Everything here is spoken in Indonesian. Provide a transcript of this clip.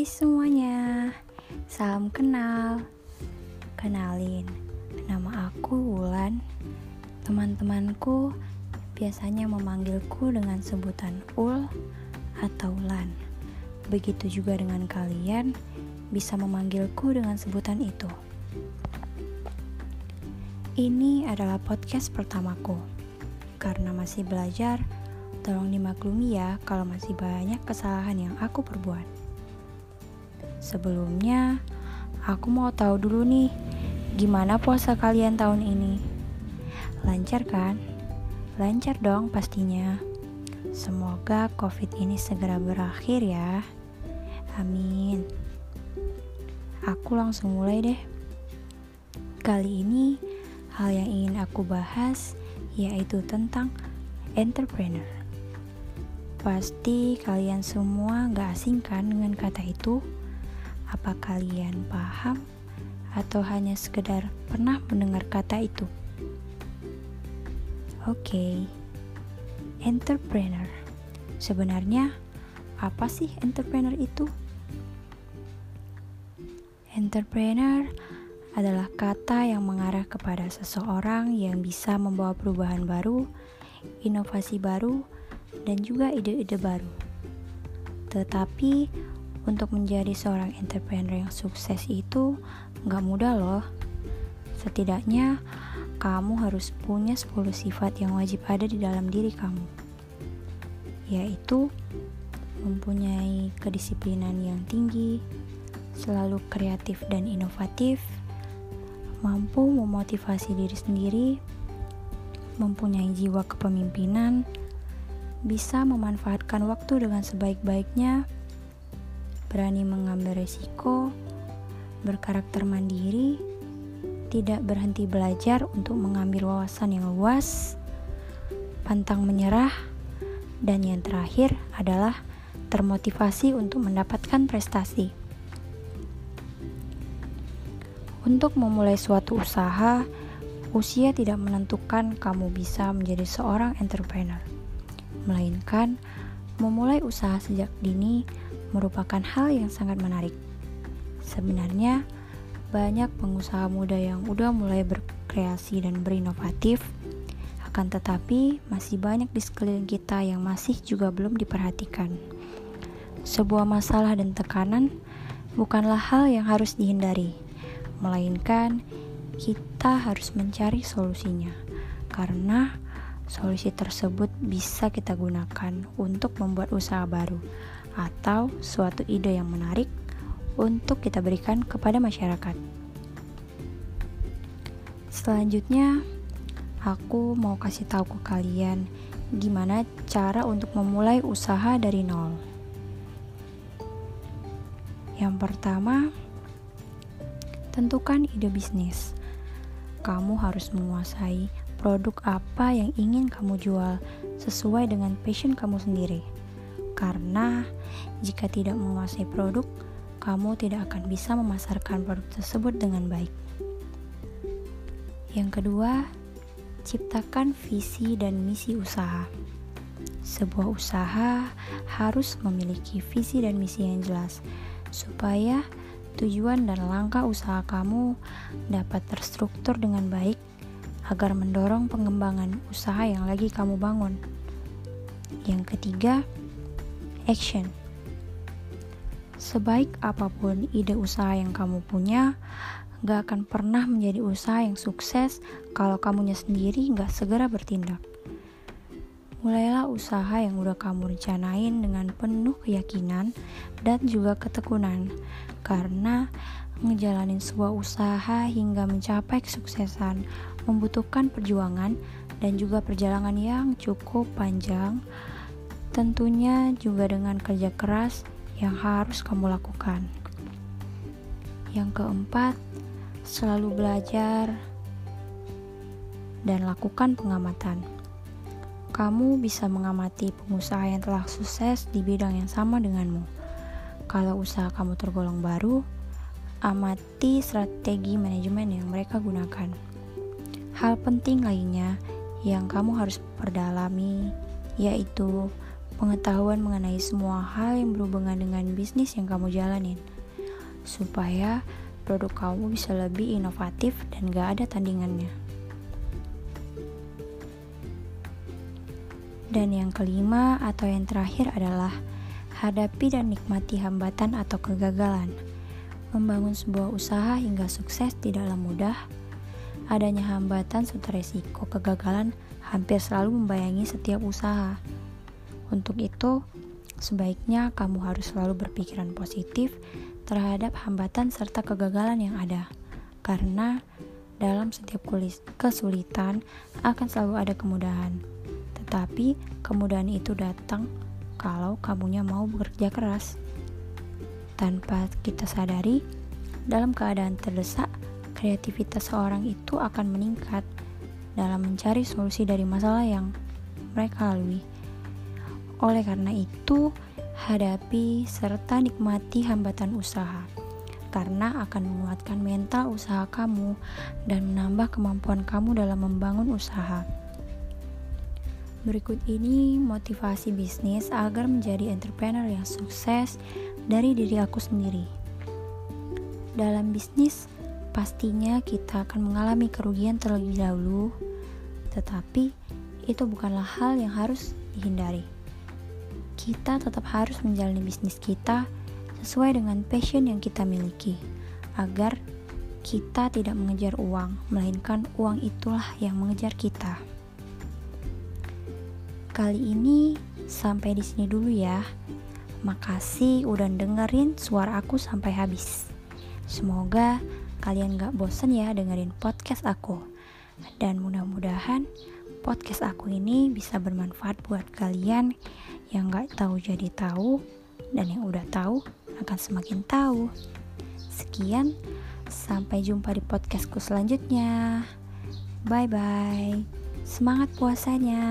Hai semuanya, salam kenal. Kenalin, nama aku Wulan. Teman-temanku biasanya memanggilku dengan sebutan Ul atau Lan. Begitu juga dengan kalian bisa memanggilku dengan sebutan itu. Ini adalah podcast pertamaku. Karena masih belajar, tolong dimaklumi ya kalau masih banyak kesalahan yang aku perbuat. Sebelumnya, aku mau tahu dulu nih, gimana puasa kalian tahun ini? Lancar kan? Lancar dong pastinya. Semoga COVID ini segera berakhir ya. Amin. Aku langsung mulai deh. Kali ini, hal yang ingin aku bahas yaitu tentang entrepreneur. Pasti kalian semua gak asing kan dengan kata itu? Apa kalian paham atau hanya sekedar pernah mendengar kata itu? Oke, okay. entrepreneur. Sebenarnya apa sih entrepreneur itu? Entrepreneur adalah kata yang mengarah kepada seseorang yang bisa membawa perubahan baru, inovasi baru, dan juga ide-ide baru. Tetapi untuk menjadi seorang entrepreneur yang sukses itu nggak mudah loh. Setidaknya kamu harus punya 10 sifat yang wajib ada di dalam diri kamu. Yaitu mempunyai kedisiplinan yang tinggi, selalu kreatif dan inovatif, mampu memotivasi diri sendiri, mempunyai jiwa kepemimpinan, bisa memanfaatkan waktu dengan sebaik-baiknya, berani mengambil resiko, berkarakter mandiri, tidak berhenti belajar untuk mengambil wawasan yang luas, pantang menyerah, dan yang terakhir adalah termotivasi untuk mendapatkan prestasi. Untuk memulai suatu usaha, usia tidak menentukan kamu bisa menjadi seorang entrepreneur, melainkan memulai usaha sejak dini merupakan hal yang sangat menarik. Sebenarnya, banyak pengusaha muda yang udah mulai berkreasi dan berinovatif, akan tetapi masih banyak di sekeliling kita yang masih juga belum diperhatikan. Sebuah masalah dan tekanan bukanlah hal yang harus dihindari, melainkan kita harus mencari solusinya, karena solusi tersebut bisa kita gunakan untuk membuat usaha baru atau suatu ide yang menarik untuk kita berikan kepada masyarakat. Selanjutnya, aku mau kasih tahu ke kalian gimana cara untuk memulai usaha dari nol. Yang pertama, tentukan ide bisnis. Kamu harus menguasai produk apa yang ingin kamu jual sesuai dengan passion kamu sendiri. Karena jika tidak menguasai produk, kamu tidak akan bisa memasarkan produk tersebut dengan baik. Yang kedua, ciptakan visi dan misi usaha. Sebuah usaha harus memiliki visi dan misi yang jelas, supaya tujuan dan langkah usaha kamu dapat terstruktur dengan baik agar mendorong pengembangan usaha yang lagi kamu bangun. Yang ketiga, action. Sebaik apa pun ide usaha yang kamu punya, gak akan pernah menjadi usaha yang sukses kalau kamunya sendiri gak segera bertindak. Mulailah usaha yang udah kamu rencanain dengan penuh keyakinan dan juga ketekunan, karena ngejalanin sebuah usaha hingga mencapai kesuksesan membutuhkan perjuangan dan juga perjalanan yang cukup panjang Tentunya juga dengan kerja keras yang harus kamu lakukan. Yang keempat, selalu belajar dan lakukan pengamatan. Kamu bisa mengamati pengusaha yang telah sukses di bidang yang sama denganmu. Kalau usaha kamu tergolong baru, amati strategi manajemen yang mereka gunakan. Hal penting lainnya yang kamu harus perdalami yaitu pengetahuan mengenai semua hal yang berhubungan dengan bisnis yang kamu jalanin, supaya produk kamu bisa lebih inovatif dan gak ada tandingannya. Dan yang kelima atau yang terakhir adalah hadapi dan nikmati hambatan atau kegagalan. Membangun sebuah usaha hingga sukses tidaklah mudah. Adanya hambatan serta resiko kegagalan hampir selalu membayangi setiap usaha. Untuk itu, sebaiknya kamu harus selalu berpikiran positif terhadap hambatan serta kegagalan yang ada. Karena dalam setiap kesulitan akan selalu ada kemudahan. Tetapi kemudahan itu datang kalau kamunya mau bekerja keras. Tanpa kita sadari, dalam keadaan terdesak, kreativitas seorang itu akan meningkat dalam mencari solusi dari masalah yang mereka lalui. Oleh karena itu, hadapi serta nikmati hambatan usaha karena akan menguatkan mental usaha kamu dan menambah kemampuan kamu dalam membangun usaha. Berikut ini motivasi bisnis agar menjadi entrepreneur yang sukses dari diri aku sendiri. Dalam bisnis, pastinya kita akan mengalami kerugian terlebih dahulu, tetapi itu bukanlah hal yang harus dihindari. Kita tetap harus menjalani bisnis kita sesuai dengan passion yang kita miliki, agar kita tidak mengejar uang, melainkan uang itulah yang mengejar kita. Kali ini sampai di sini dulu ya. Makasih udah dengerin suara aku sampai habis. Semoga kalian gak bosen ya dengerin podcast aku. Dan mudah-mudahan podcast aku ini bisa bermanfaat buat kalian yang gak tahu jadi tahu dan yang udah tahu akan semakin tahu. Sekian, sampai jumpa di podcastku selanjutnya. Bye bye. Semangat puasanya.